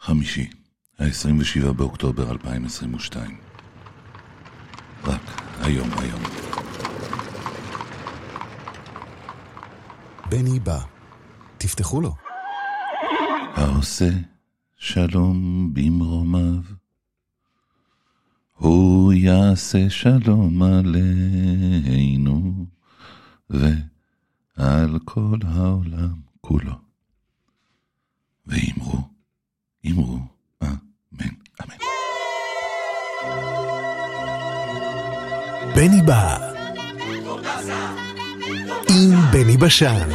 חמישי, ה-27 באוקטובר 2022. רק היום היום. בני בא. תפתחו לו. העושה שלום במרומיו, הוא יעשה שלום עלינו ועל כל העולם כולו. ואמרו, אמרו, אמן, אמן. בני בא. עם בני בשן.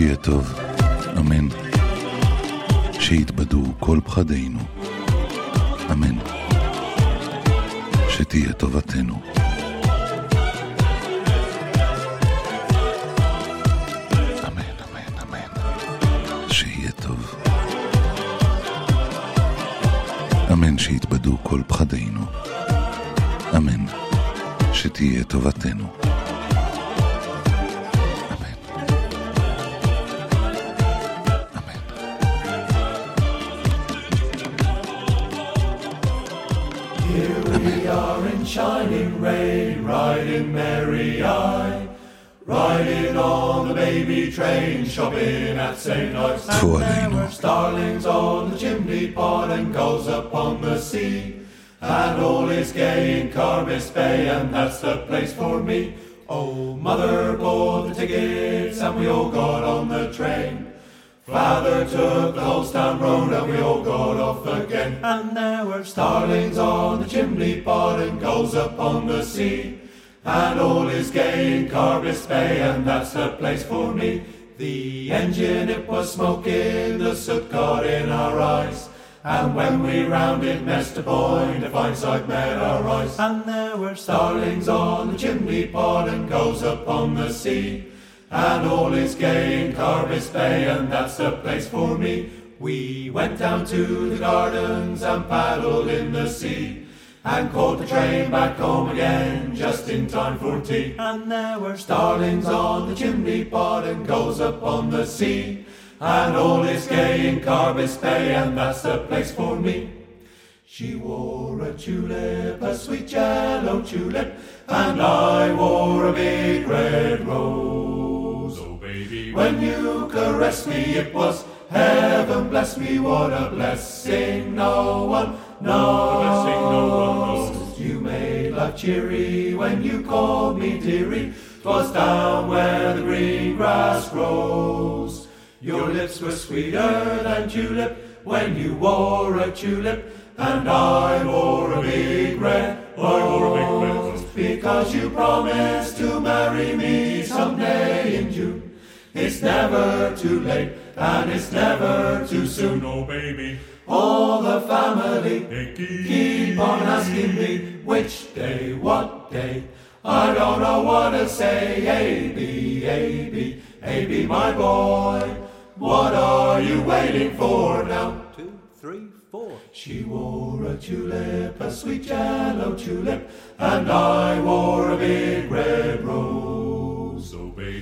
שיהיה טוב, אמן. שיתבדו כל פחדינו, אמן. שתהיה טובתנו. אמן, שיתבדו כל פחדינו. אמן שתהיה טובתנו. Here we are in shining rain, riding merry eye. Riding on the baby train, shopping at St. Ives. And there were starlings on the chimney pot and gulls upon the sea. And all is gay in Carbis Bay, and that's the place for me. Oh, mother bought the tickets, and we all got on the train. Father took the Holstown Road and we all got off again. And there were starlings on the chimney pot and gulls upon the sea. And all is gay in Carbis Bay and that's the place for me. The engine it was smoking, the soot got in our eyes. And when we rounded Mester Point, a fine sight met our eyes. And there were starlings on the chimney pot and gulls upon the sea. And all is gay in Carbis Bay, and that's the place for me. We went down to the gardens and paddled in the sea. And caught the train back home again, just in time for tea. And there were starlings on the chimney pot and gulls upon the sea. And all is gay in Carbis Bay, and that's the place for me. She wore a tulip, a sweet yellow tulip, and I wore a big red rose. When you caressed me, it was heaven bless me, what a blessing no one knows. no one knows. You made life cheery when you called me dearie. 'Twas down where the green grass grows. Your lips were sweeter than tulip when you wore a tulip, and I wore a big red rose. Because you promised to marry me someday in June. It's never too late, and it's never too soon, oh baby. All the family keep on asking me which day, what day. I don't know what to say. A B A B A B, my boy. What are you waiting for now? Two, three, four. She wore a tulip, a sweet yellow tulip, and I wore a big red rose.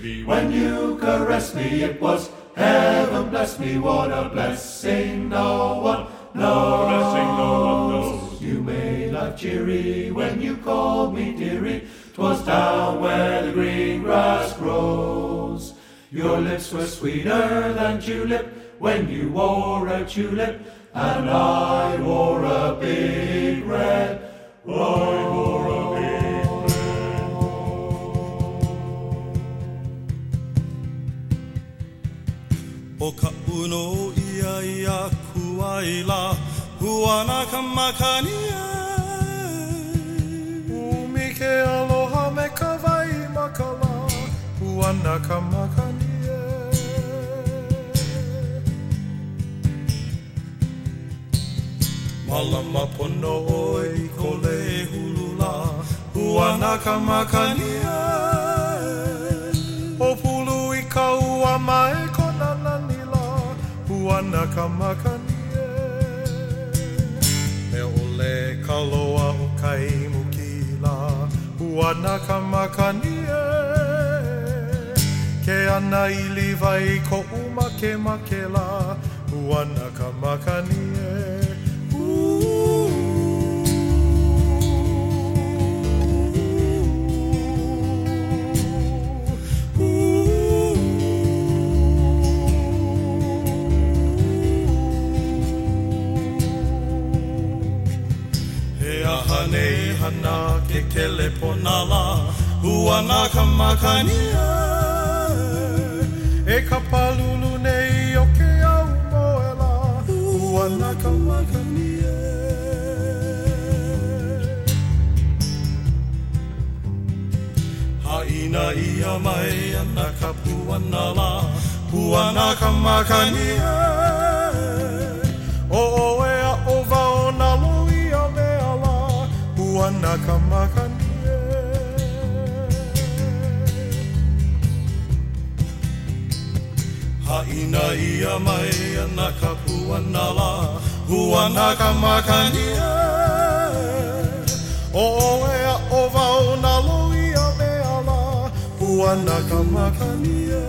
Baby, when you caressed me, it was heaven bless me. What a blessing! No one knows. Blessing no one knows. You made life cheery when you called me dearie. 'Twas down where the green grass grows. Your lips were sweeter than tulip when you wore a tulip, and I wore a big red. I O ka uno ia ia kuaila Huana ka makani e Umi ke aloha me ka vai makala Huana ka makani e Malama pono oi kolei hulula Huana ka makani e ana ka makani e Me ole ka loa o kai mukila Huana ka makani Ke ana i ili vai ko uma ke makela Huana ka makani kele ponala nā ka makania E ka palulu nei o ke au moela. Hua nā ka makania Haina ia mai ana ka puana la Puana ka makania O oea o vao na loia mea la Puana ka makania Na ia mai ana ka puana la huana ka makania o e o vau na loia a me ala huana ka makania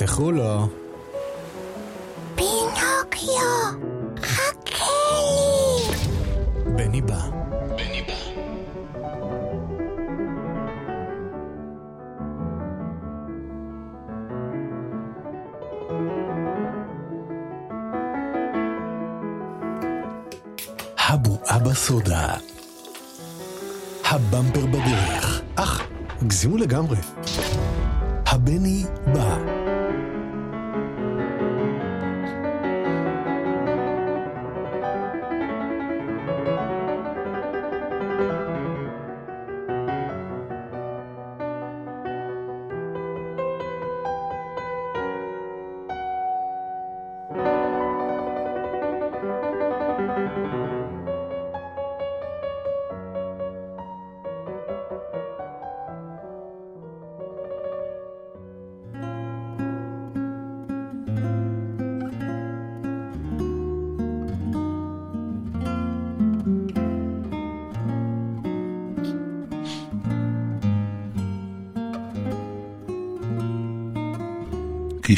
תפתחו לו. פינוקיו, חכה לי! בני בא. בני בא. הבועה בסודה. הבמפר בדרך. אך, הגזימו לגמרי. הבני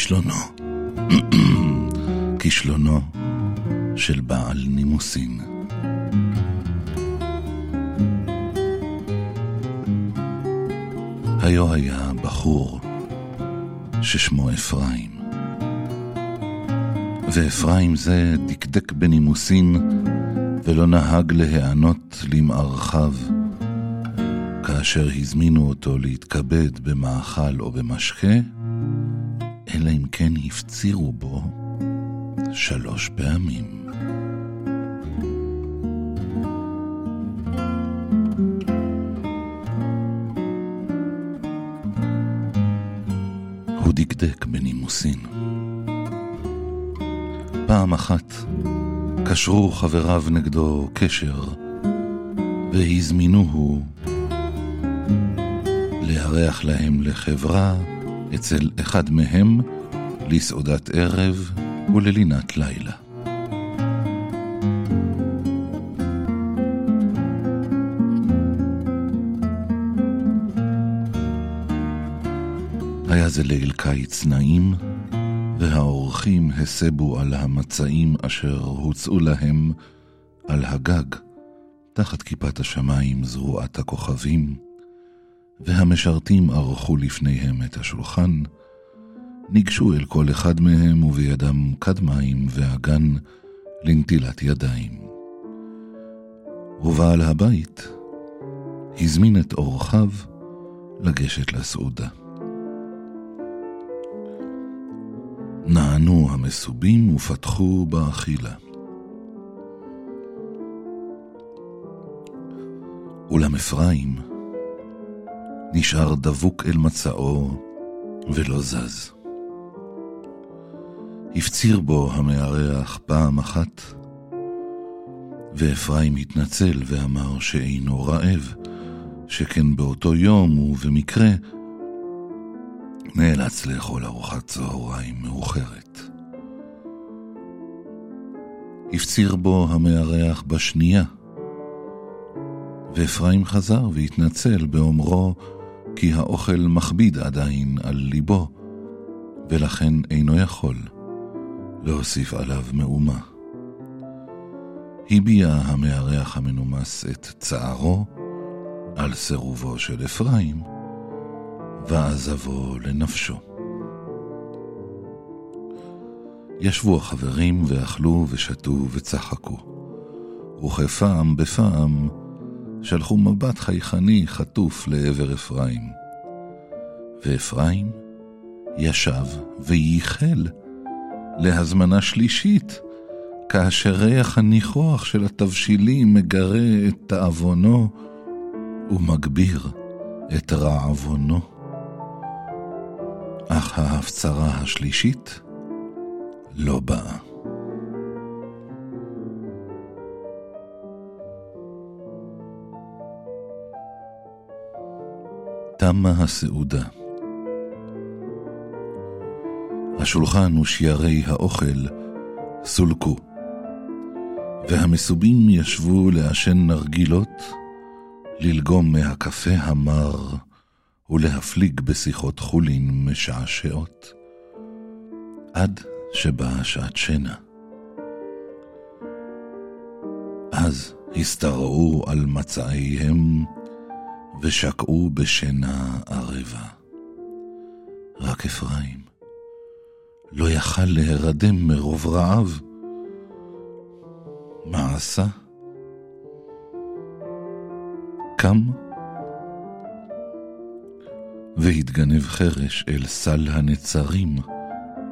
כישלונו. כישלונו של בעל נימוסין. היו היה בחור ששמו אפרים. ואפרים זה דקדק בנימוסין ולא נהג להיענות למערכיו כאשר הזמינו אותו להתכבד במאכל או במשקה, אלא אם כן הפצירו בו שלוש פעמים. הוא דקדק בנימוסין. פעם אחת קשרו חבריו נגדו קשר, והזמינוהו לארח להם לחברה אצל אחד מהם לסעודת ערב וללינת לילה. היה זה ליל קיץ נעים, והאורחים הסבו על המצעים אשר הוצאו להם על הגג, תחת כיפת השמיים זרועת הכוכבים, והמשרתים ערכו לפניהם את השולחן, ניגשו אל כל אחד מהם ובידם כד מים ואגן לנטילת ידיים. ובעל הבית הזמין את אורחיו לגשת לסעודה. נענו המסובים ופתחו באכילה. אולם אפרים נשאר דבוק אל מצאו ולא זז. הפציר בו המארח פעם אחת, ואפרים התנצל ואמר שאינו רעב, שכן באותו יום ובמקרה נאלץ לאכול ארוחת צהריים מאוחרת. הפציר בו המארח בשנייה, ואפרים חזר והתנצל באומרו כי האוכל מכביד עדיין על ליבו, ולכן אינו יכול להוסיף עליו מאומה. הביע המארח המנומס את צערו על סירובו של אפרים, ועזבו לנפשו. ישבו החברים ואכלו ושתו וצחקו, וכפעם בפעם שלחו מבט חייכני חטוף לעבר אפרים. ואפרים ישב וייחל להזמנה שלישית, כאשר ריח הניחוח של התבשילים מגרה את תאבונו ומגביר את רעבונו. אך ההפצרה השלישית לא באה. תמה הסעודה. השולחן ושיירי האוכל סולקו, והמסובים ישבו לעשן נרגילות, ללגום מהקפה המר ולהפליג בשיחות חולין משעשעות, עד שבאה שעת שינה. אז השתרעו על מצעיהם ושקעו בשינה ערבה. רק אפרים לא יכל להירדם מרוב רעב. מה עשה? קם והתגנב חרש אל סל הנצרים,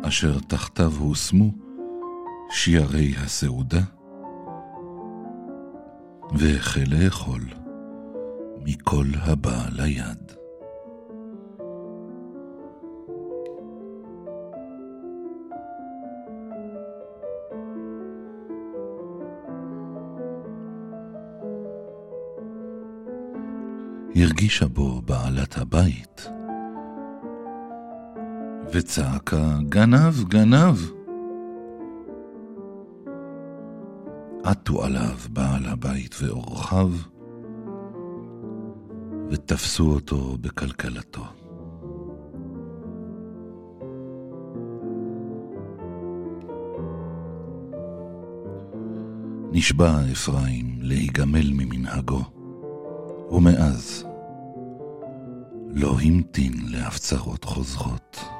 אשר תחתיו הושמו שיירי הסעודה, והחל לאכול. מכל הבא ליד. הרגישה בו בעלת הבית, וצעקה, גנב, גנב! עטו עליו בעל הבית ואורחיו, ותפסו אותו בקלקלתו. נשבע אפרים להיגמל ממנהגו, ומאז לא המתין להפצרות חוזרות.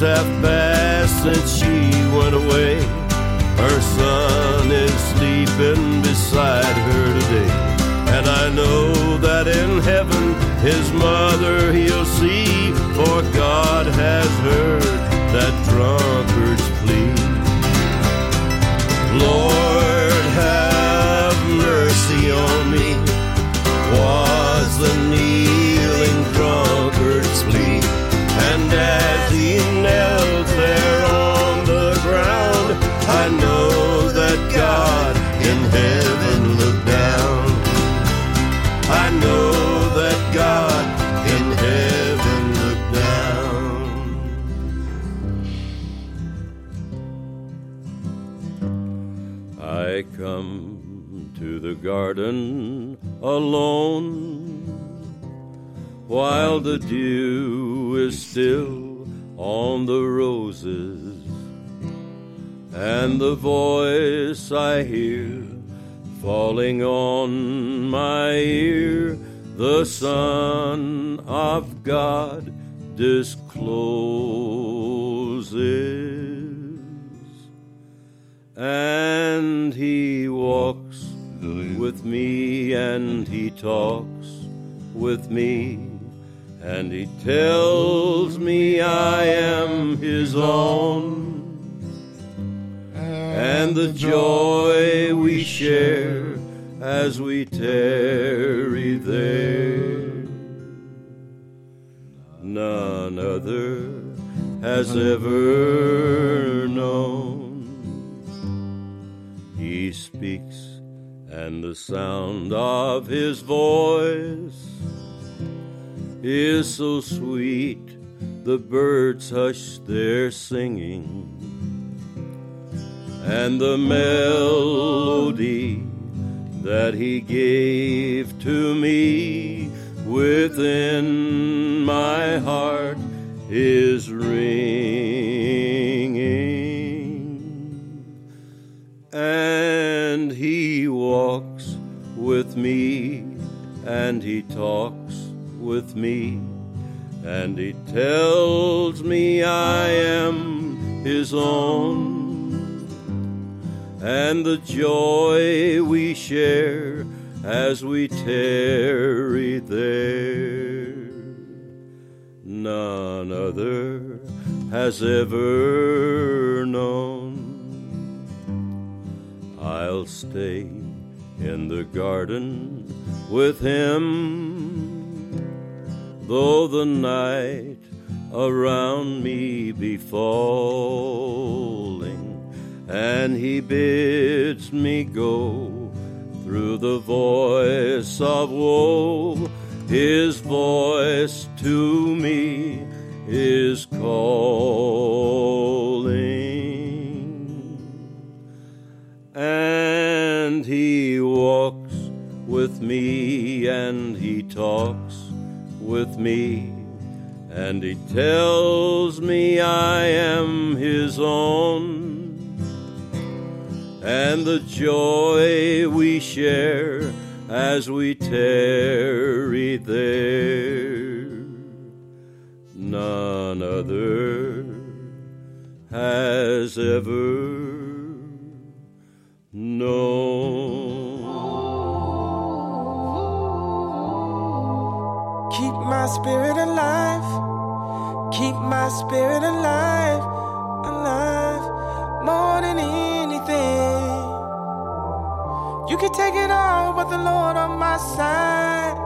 Years have passed since she went away. Her son is sleeping beside her today. And I know that in heaven his mother he'll see, for God has heard that drunkard's garden alone while the dew is still on the roses. And the voice I hear falling on my ear the Son of God discloses. And he walks with me and he talks with me and he tells me I am his own. And the joy we share as we tarry there. None other has ever known. He speaks, and the sound of his voice is so sweet, the birds hush their singing, and the melody that he gave to me within my heart is ringing with me and he talks with me and he tells me I am his own. And the joy we share as we tarry there none other has ever known. I'll stay in the garden with him, though the night around me be falling, and he bids me go through the voice of woe. His voice to me is calling and he walks with me and he talks with me and he tells me I am his own, and the joy we share as we tarry there, none other has ever known. My spirit alive. Keep my spirit alive. Alive. More than anything. You can take it all, but the Lord on my side.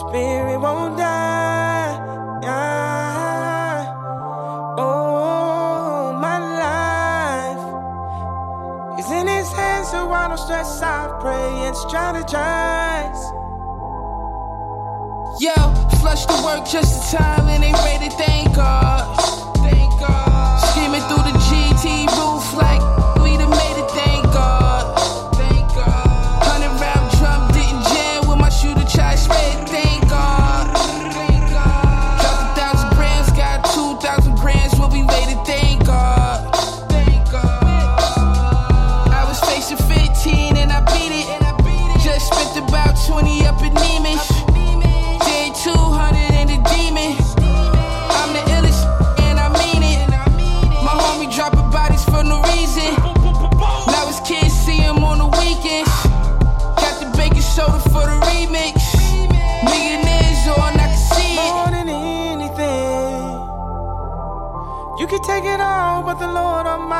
Spirit won't die. Oh, my life is in His hands, so I don't stress. I pray and strategize. Yo, flush the work just in time and ain't ready. Thank God.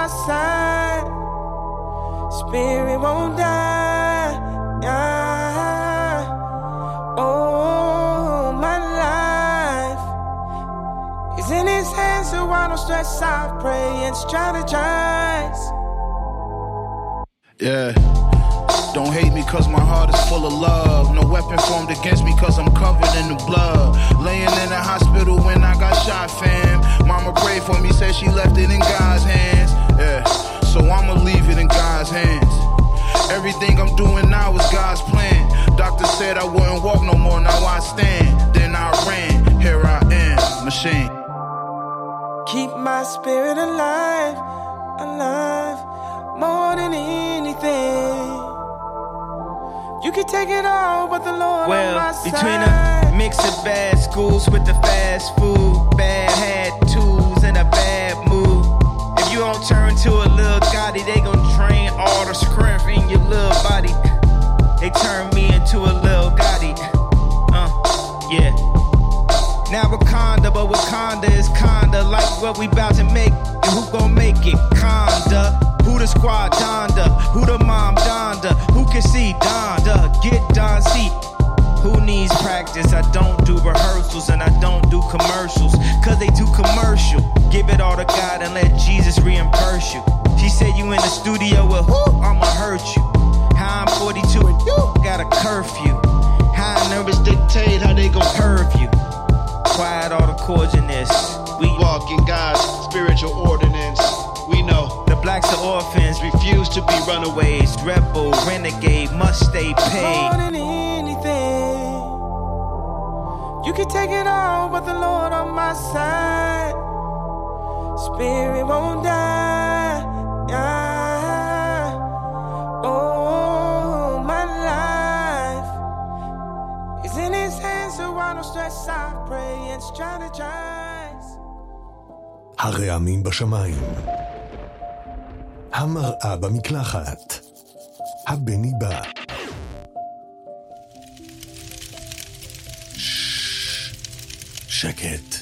Side. Spirit won't die. Oh, my life is in His hands, so I don't stress. I pray and strategize. Yeah. Don't hate me cause my heart is full of love. No weapon formed against me cause I'm covered in the blood. Laying in the hospital when I got shot, fam. Mama prayed for me, said she left it in God's hands. Yeah, so I'ma leave it in God's hands. Everything I'm doing now is God's plan. Doctor said I wouldn't walk no more, now I stand. Then I ran, here I am, machine. Keep my spirit alive, alive, more than anything. You can take it all, but the Lord on my Well, side. between a mix of bad schools with the fast food, bad attitudes, turn to a little Gotti, they gon' drain all the strength in your little body. They turn me into a little Gotti. Uh, yeah. Now Wakanda, but Wakanda is kinda like what we bout to make. And who gon' make it? Conda. Who the squad Donda? Who the mom Donda? Who can see Donda? Get Don C. Who needs practice? I don't do rehearsals and I don't do commercials. Cause they do commercial. Give it all to God and let Jesus reimburse you. She said you in the studio with who? I'ma hurt you. How I'm 42 and you got a curfew. How numbers dictate how they gon' curve you. Quiet all the chords in this. We walk in God's spiritual ordinance. We know the blacks are orphans, refuse to be runaways. Rebel, renegade, must stay paid. You can take it all, but the Lord on my side. Spirit won't die. Oh, my life is in His hands, so I don't stress. I pray and strategize. הרעמים בשמיים. המראה במקלחת. הבני בא. שקט.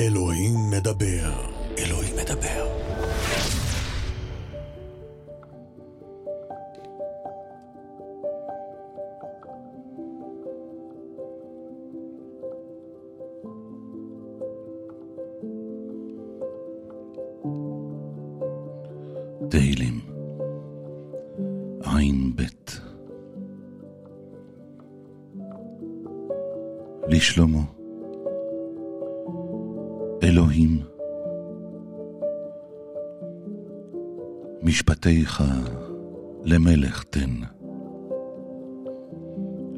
אלוהים מדבר. אלוהים מדבר. משפטיך למלך תן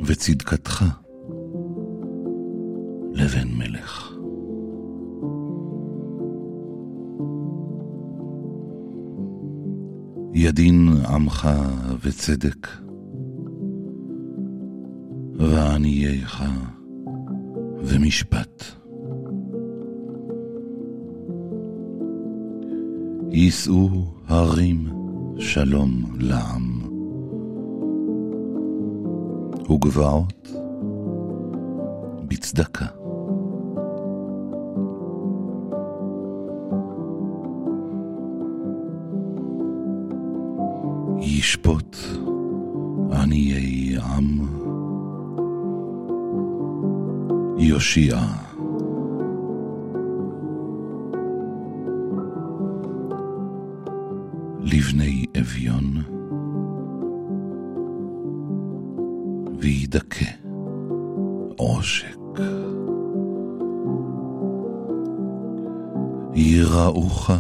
וצדקתך לבן מלך. ידין עמך וצדק, וענייך ומשפט. יישאו הרים שלום לעם, וגבעות בצדקה. ישפוט עניי עם, יושיע. לבני וידכא עושק. יראוך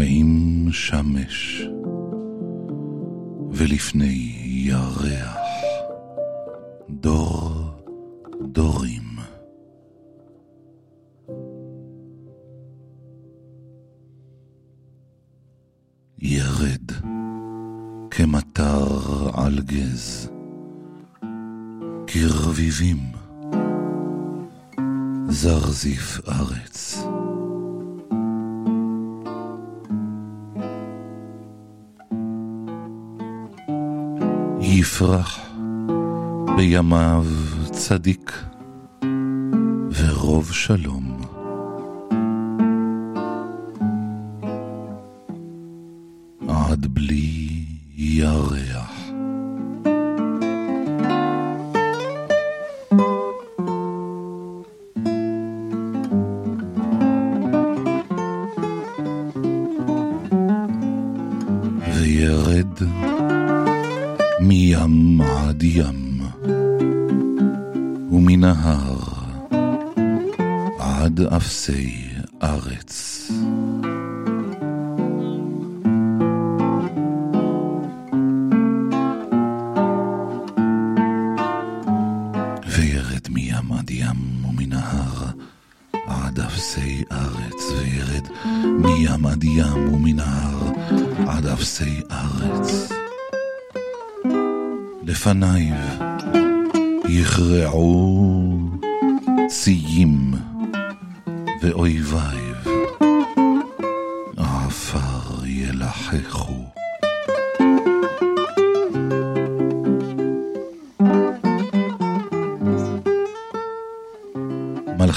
עם שמש, ולפני ירח דור זרזיף ארץ. יפרח בימיו צדיק ורוב שלום.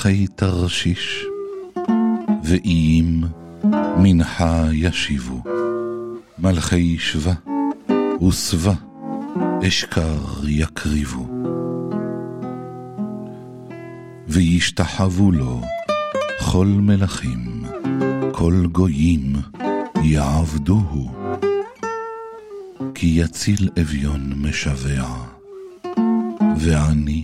מלכי תרשיש ואיים מנחה ישיבו, מלכי שבה ושבא אשכר יקריבו. וישתחוו לו כל מלכים, כל גויים יעבדוהו. כי יציל אביון משבע, ועני,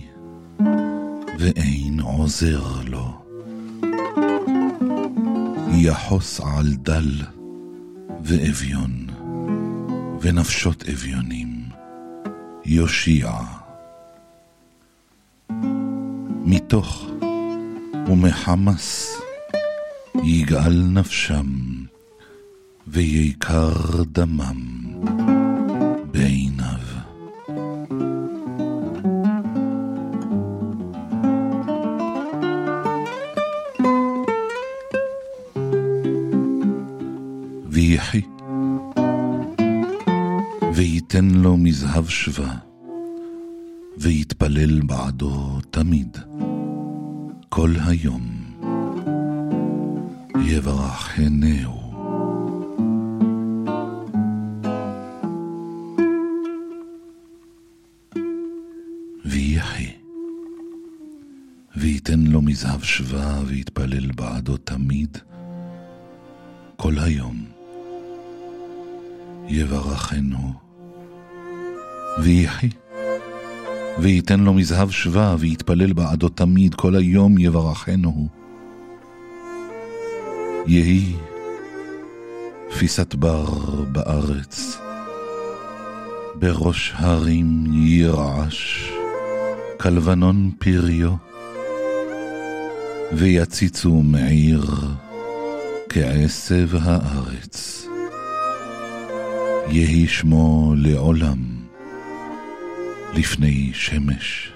ואין עוזר לו. יחוס על דל ואביון, ונפשות אביונים. יושיע. מתוך ומחמס יגאל נפשם, ויקר דמם מזהב שווה, ויתפלל בעדו תמיד, כל היום. יברכנהו. מזהב שווה, ויתפלל בעדו תמיד, כל היום יברכנו. יהי פיסת בר בארץ, בראש הרים ירעש, כלבנון פריו, ויציצו מעיר כעשב הארץ. יהי שמו לעולם לפני שמש,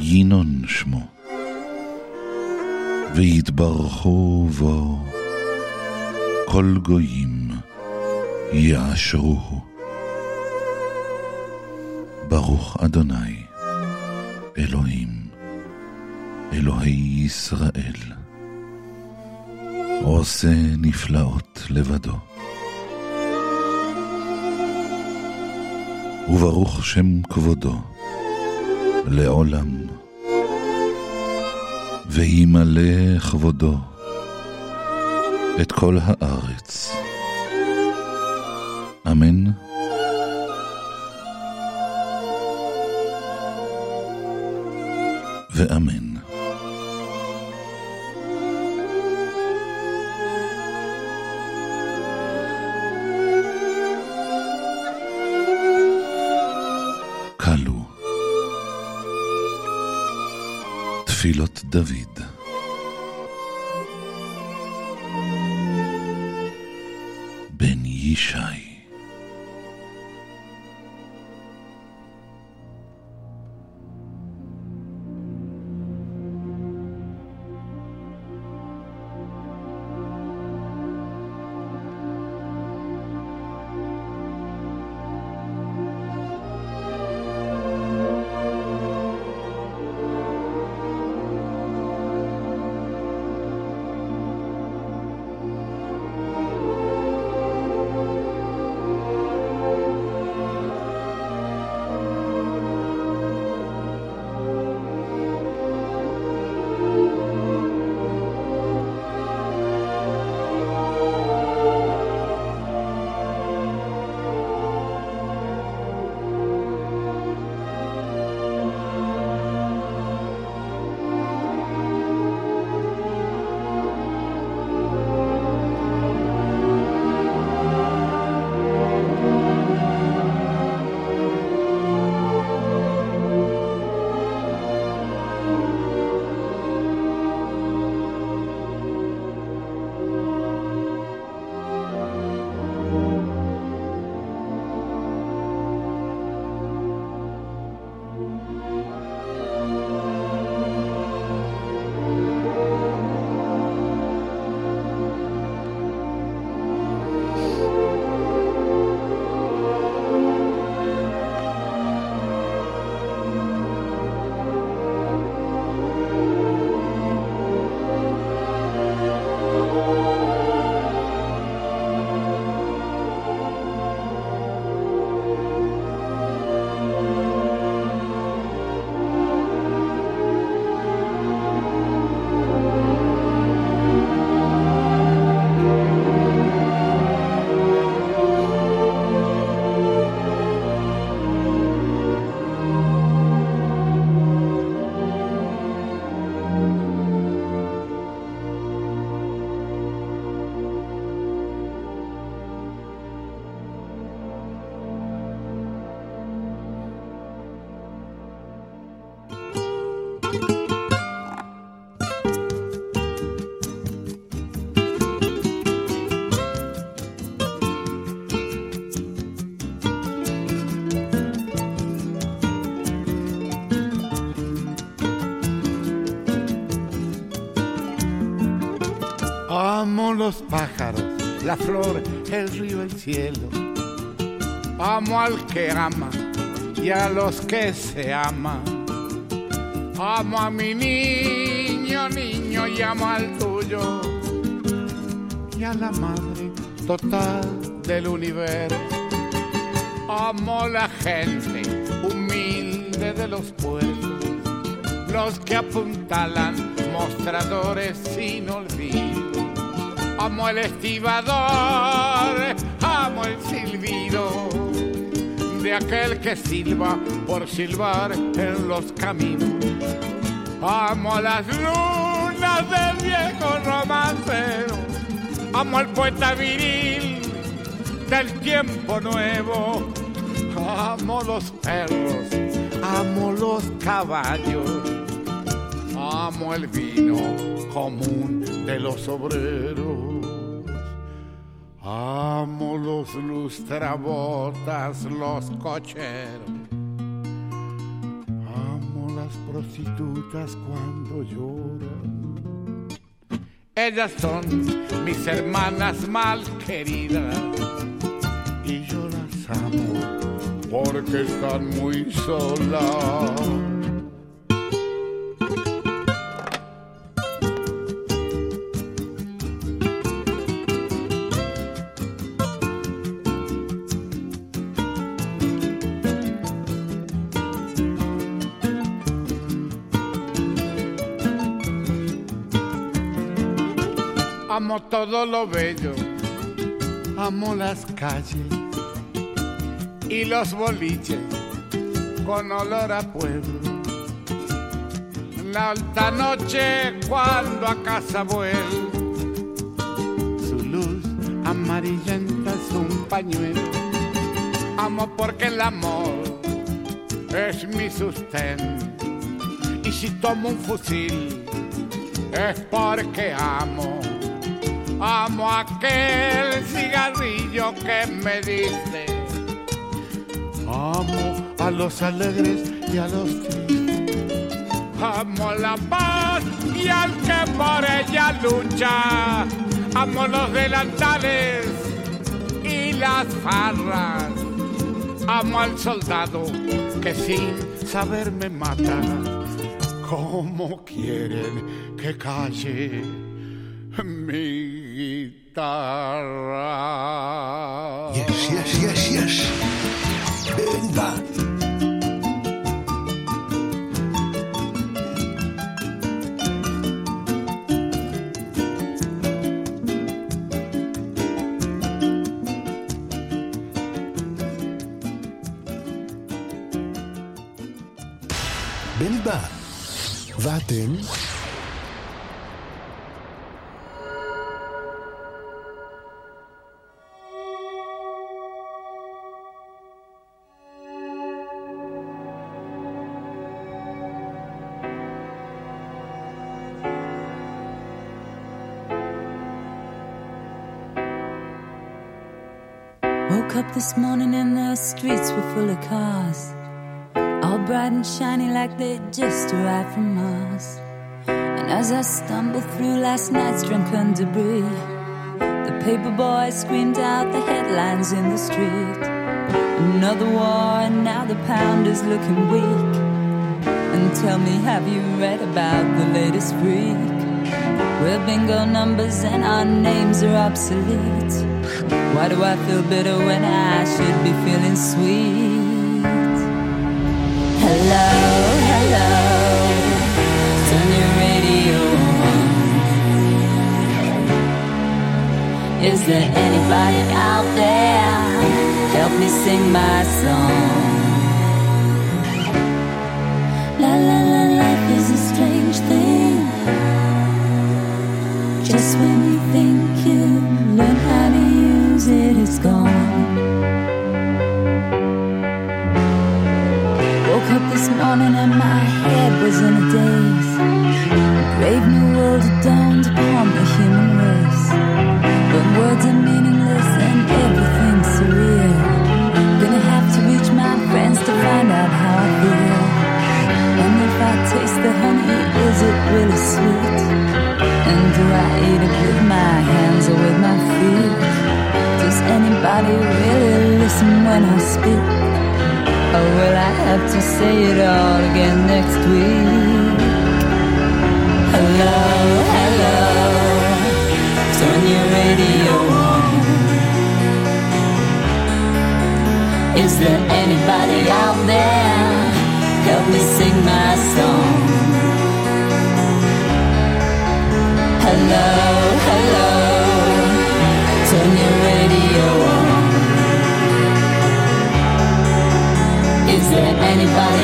ינון שמו, ויתברכו בו כל גויים יעשרוהו. ברוך אדוני, אלוהים, אלוהי ישראל, עושה נפלאות לבדו. וברוך שם כבודו לעולם, וימלא כבודו את כל הארץ. אמן. ואמן. תפילות דוד los pájaros, la flor, el río, el cielo. Amo al que ama y a los que se aman. Amo a mi niño, niño y amo al tuyo. Y a la madre total del universo. Amo la gente humilde de los pueblos, los que apuntalan mostradores sin olvido amo el estibador, amo el silbido de aquel que silba por silbar en los caminos. Amo las lunas del viejo romancero, amo al poeta viril del tiempo nuevo, amo los perros, amo los caballos Amo el vino común de los obreros. Amo los lustrabotas, los cocheros. Amo las prostitutas cuando lloran. Ellas son mis hermanas mal queridas y yo las amo porque están muy solas. Amo todo lo bello, amo las calles y los boliches con olor a pueblo. La alta noche cuando a casa vuelvo, su luz amarillenta es un pañuelo. Amo porque el amor es mi sustento y si tomo un fusil es porque amo Amo aquel cigarrillo que me diste. Amo a los alegres y a los tristes. Amo la paz y al que por ella lucha. Amo los delantales y las farras. Amo al soldado que sin saber me mata. ¿Cómo quieren que calle mi גיטרה. יש, יש, יש, יש. בנדה. בנדה. ואתם? Woke up this morning and the streets were full of cars. All bright and shiny like they just arrived from Mars. And as I stumbled through last night's drunken debris, the paper boy screamed out the headlines in the street. Another war, and now the pound is looking weak. And tell me, have you read about the latest freak? We're bingo numbers and our names are obsolete. Why do I feel bitter when I should be feeling sweet? Hello, hello, turn your radio on. Is there anybody out there? Help me sing my song. It's gone. Woke up this morning and my head was in a daze. Brave new world had dawned upon the human race. But words are meaningless and everything's surreal. Gonna have to reach my friends to find out how I feel. And if I taste the honey, is it really sweet? And do I eat it with my hands or with my feet? Does anybody really listen when I speak? Or will I have to say it all again next week? Hello, hello, turn your radio on. Is there anybody out there? Help me sing my song. Hello, there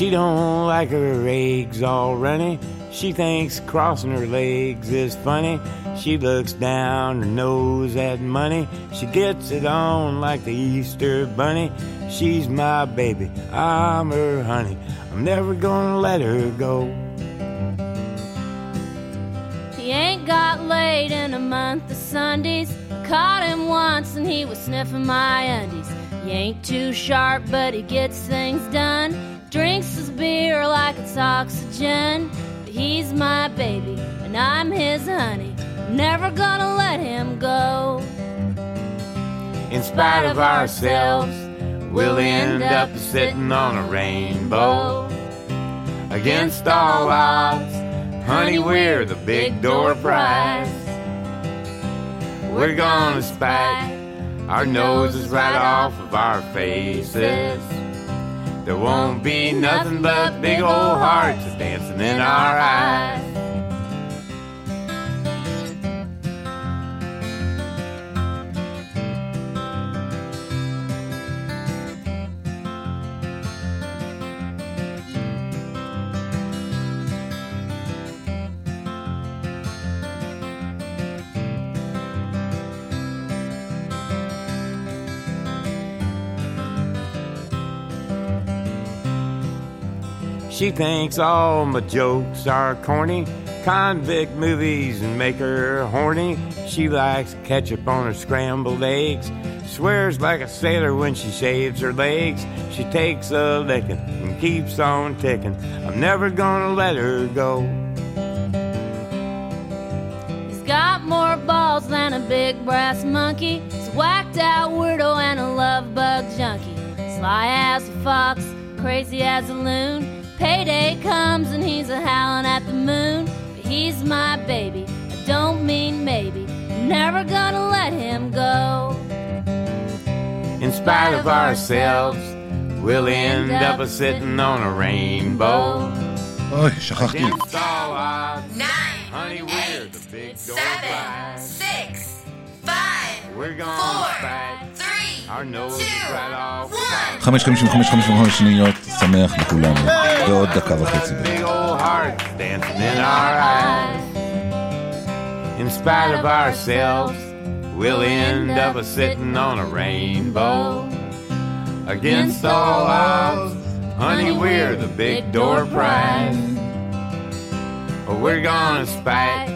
She don't like her eggs all runny. She thinks crossing her legs is funny. She looks down her nose at money. She gets it on like the Easter bunny. She's my baby, I'm her honey. I'm never gonna let her go. He ain't got laid in a month of Sundays. I Caught him once and he was sniffing my undies. He ain't too sharp, but he gets things done. Drinks his beer like it's oxygen. But he's my baby, and I'm his honey. Never gonna let him go. In spite of ourselves, we'll end up sitting on a rainbow. Against all odds, honey, we're the big door prize. We're gonna spike our noses right off of our faces. There won't be nothing but big old hearts dancing in our eyes. She thinks all my jokes are corny. Convict movies and make her horny. She likes ketchup on her scrambled eggs. Swears like a sailor when she shaves her legs. She takes a licking and keeps on ticking. I'm never gonna let her go. He's got more balls than a big brass monkey. He's a whacked out weirdo and a love bug junkie. Sly as a fox, crazy as a loon. Payday comes and he's a howling at the moon. But he's my baby, I don't mean maybe. I'm never gonna let him go. In spite of ourselves, we'll end up a sitting on a rainbow. אוי, שכחתי. Against all odds, Nine, honey, we're the big door seven, prize. six, five, We're gonna four, spike three, our noses right off. one. חמש חמישים וחמש חמש וחמש שניות, שמח לכולנו. ועוד דקה וחצי. Big old hearts dancing in our eyes. In spite of ourselves, we'll end up a sitting on a rainbow. Against all odds, honey, we're the big door prize. But we're gonna spike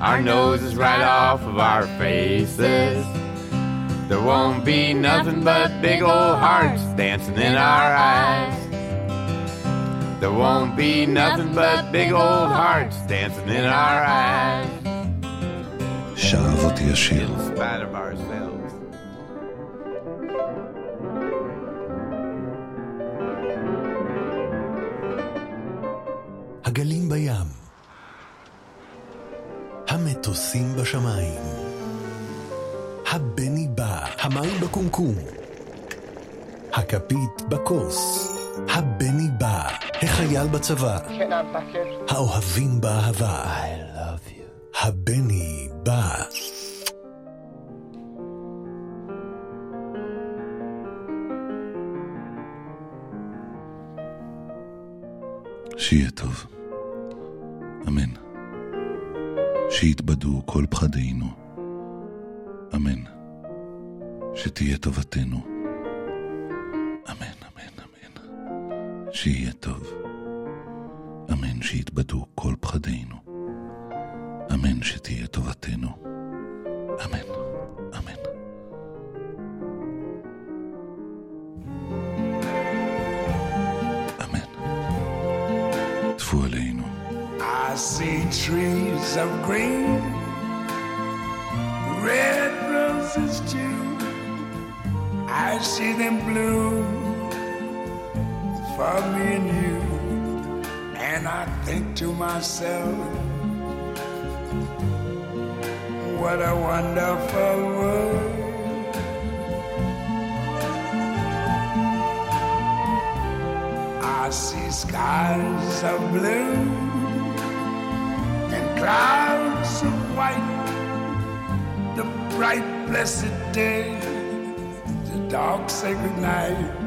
our noses right off of our faces. There won't be nothing but big old hearts dancing in our eyes. There won't be nothing but big old hearts dancing in our eyes. שאהבותי השיר. In spite of ourselves. הגלים בים. המטוסים בשמיים. הבני בא, המים בקומקום. הכפית בכוס. הבני בא, החייל בצבא. האוהבים באהבה. I love you. הבני בא. שיהיה טוב. אמן. שיתבדו כל פחדינו. אמן. שתהיה טובתנו. אמן. שיהיה טוב. אמן שיתבדו כל פחדינו. אמן שתהיה טובתנו. אמן, אמן. אמן. טפו עלינו. I see trees of green, red roses too. I see them bloom for me and you. And I think to myself, what a wonderful world. I see skies of blue and clouds of white. The bright, blessed day, the dark, sacred night.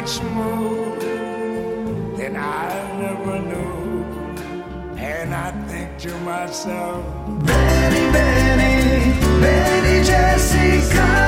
much more than I ever knew. And I think to myself, Benny, Benny, Benny Jessica.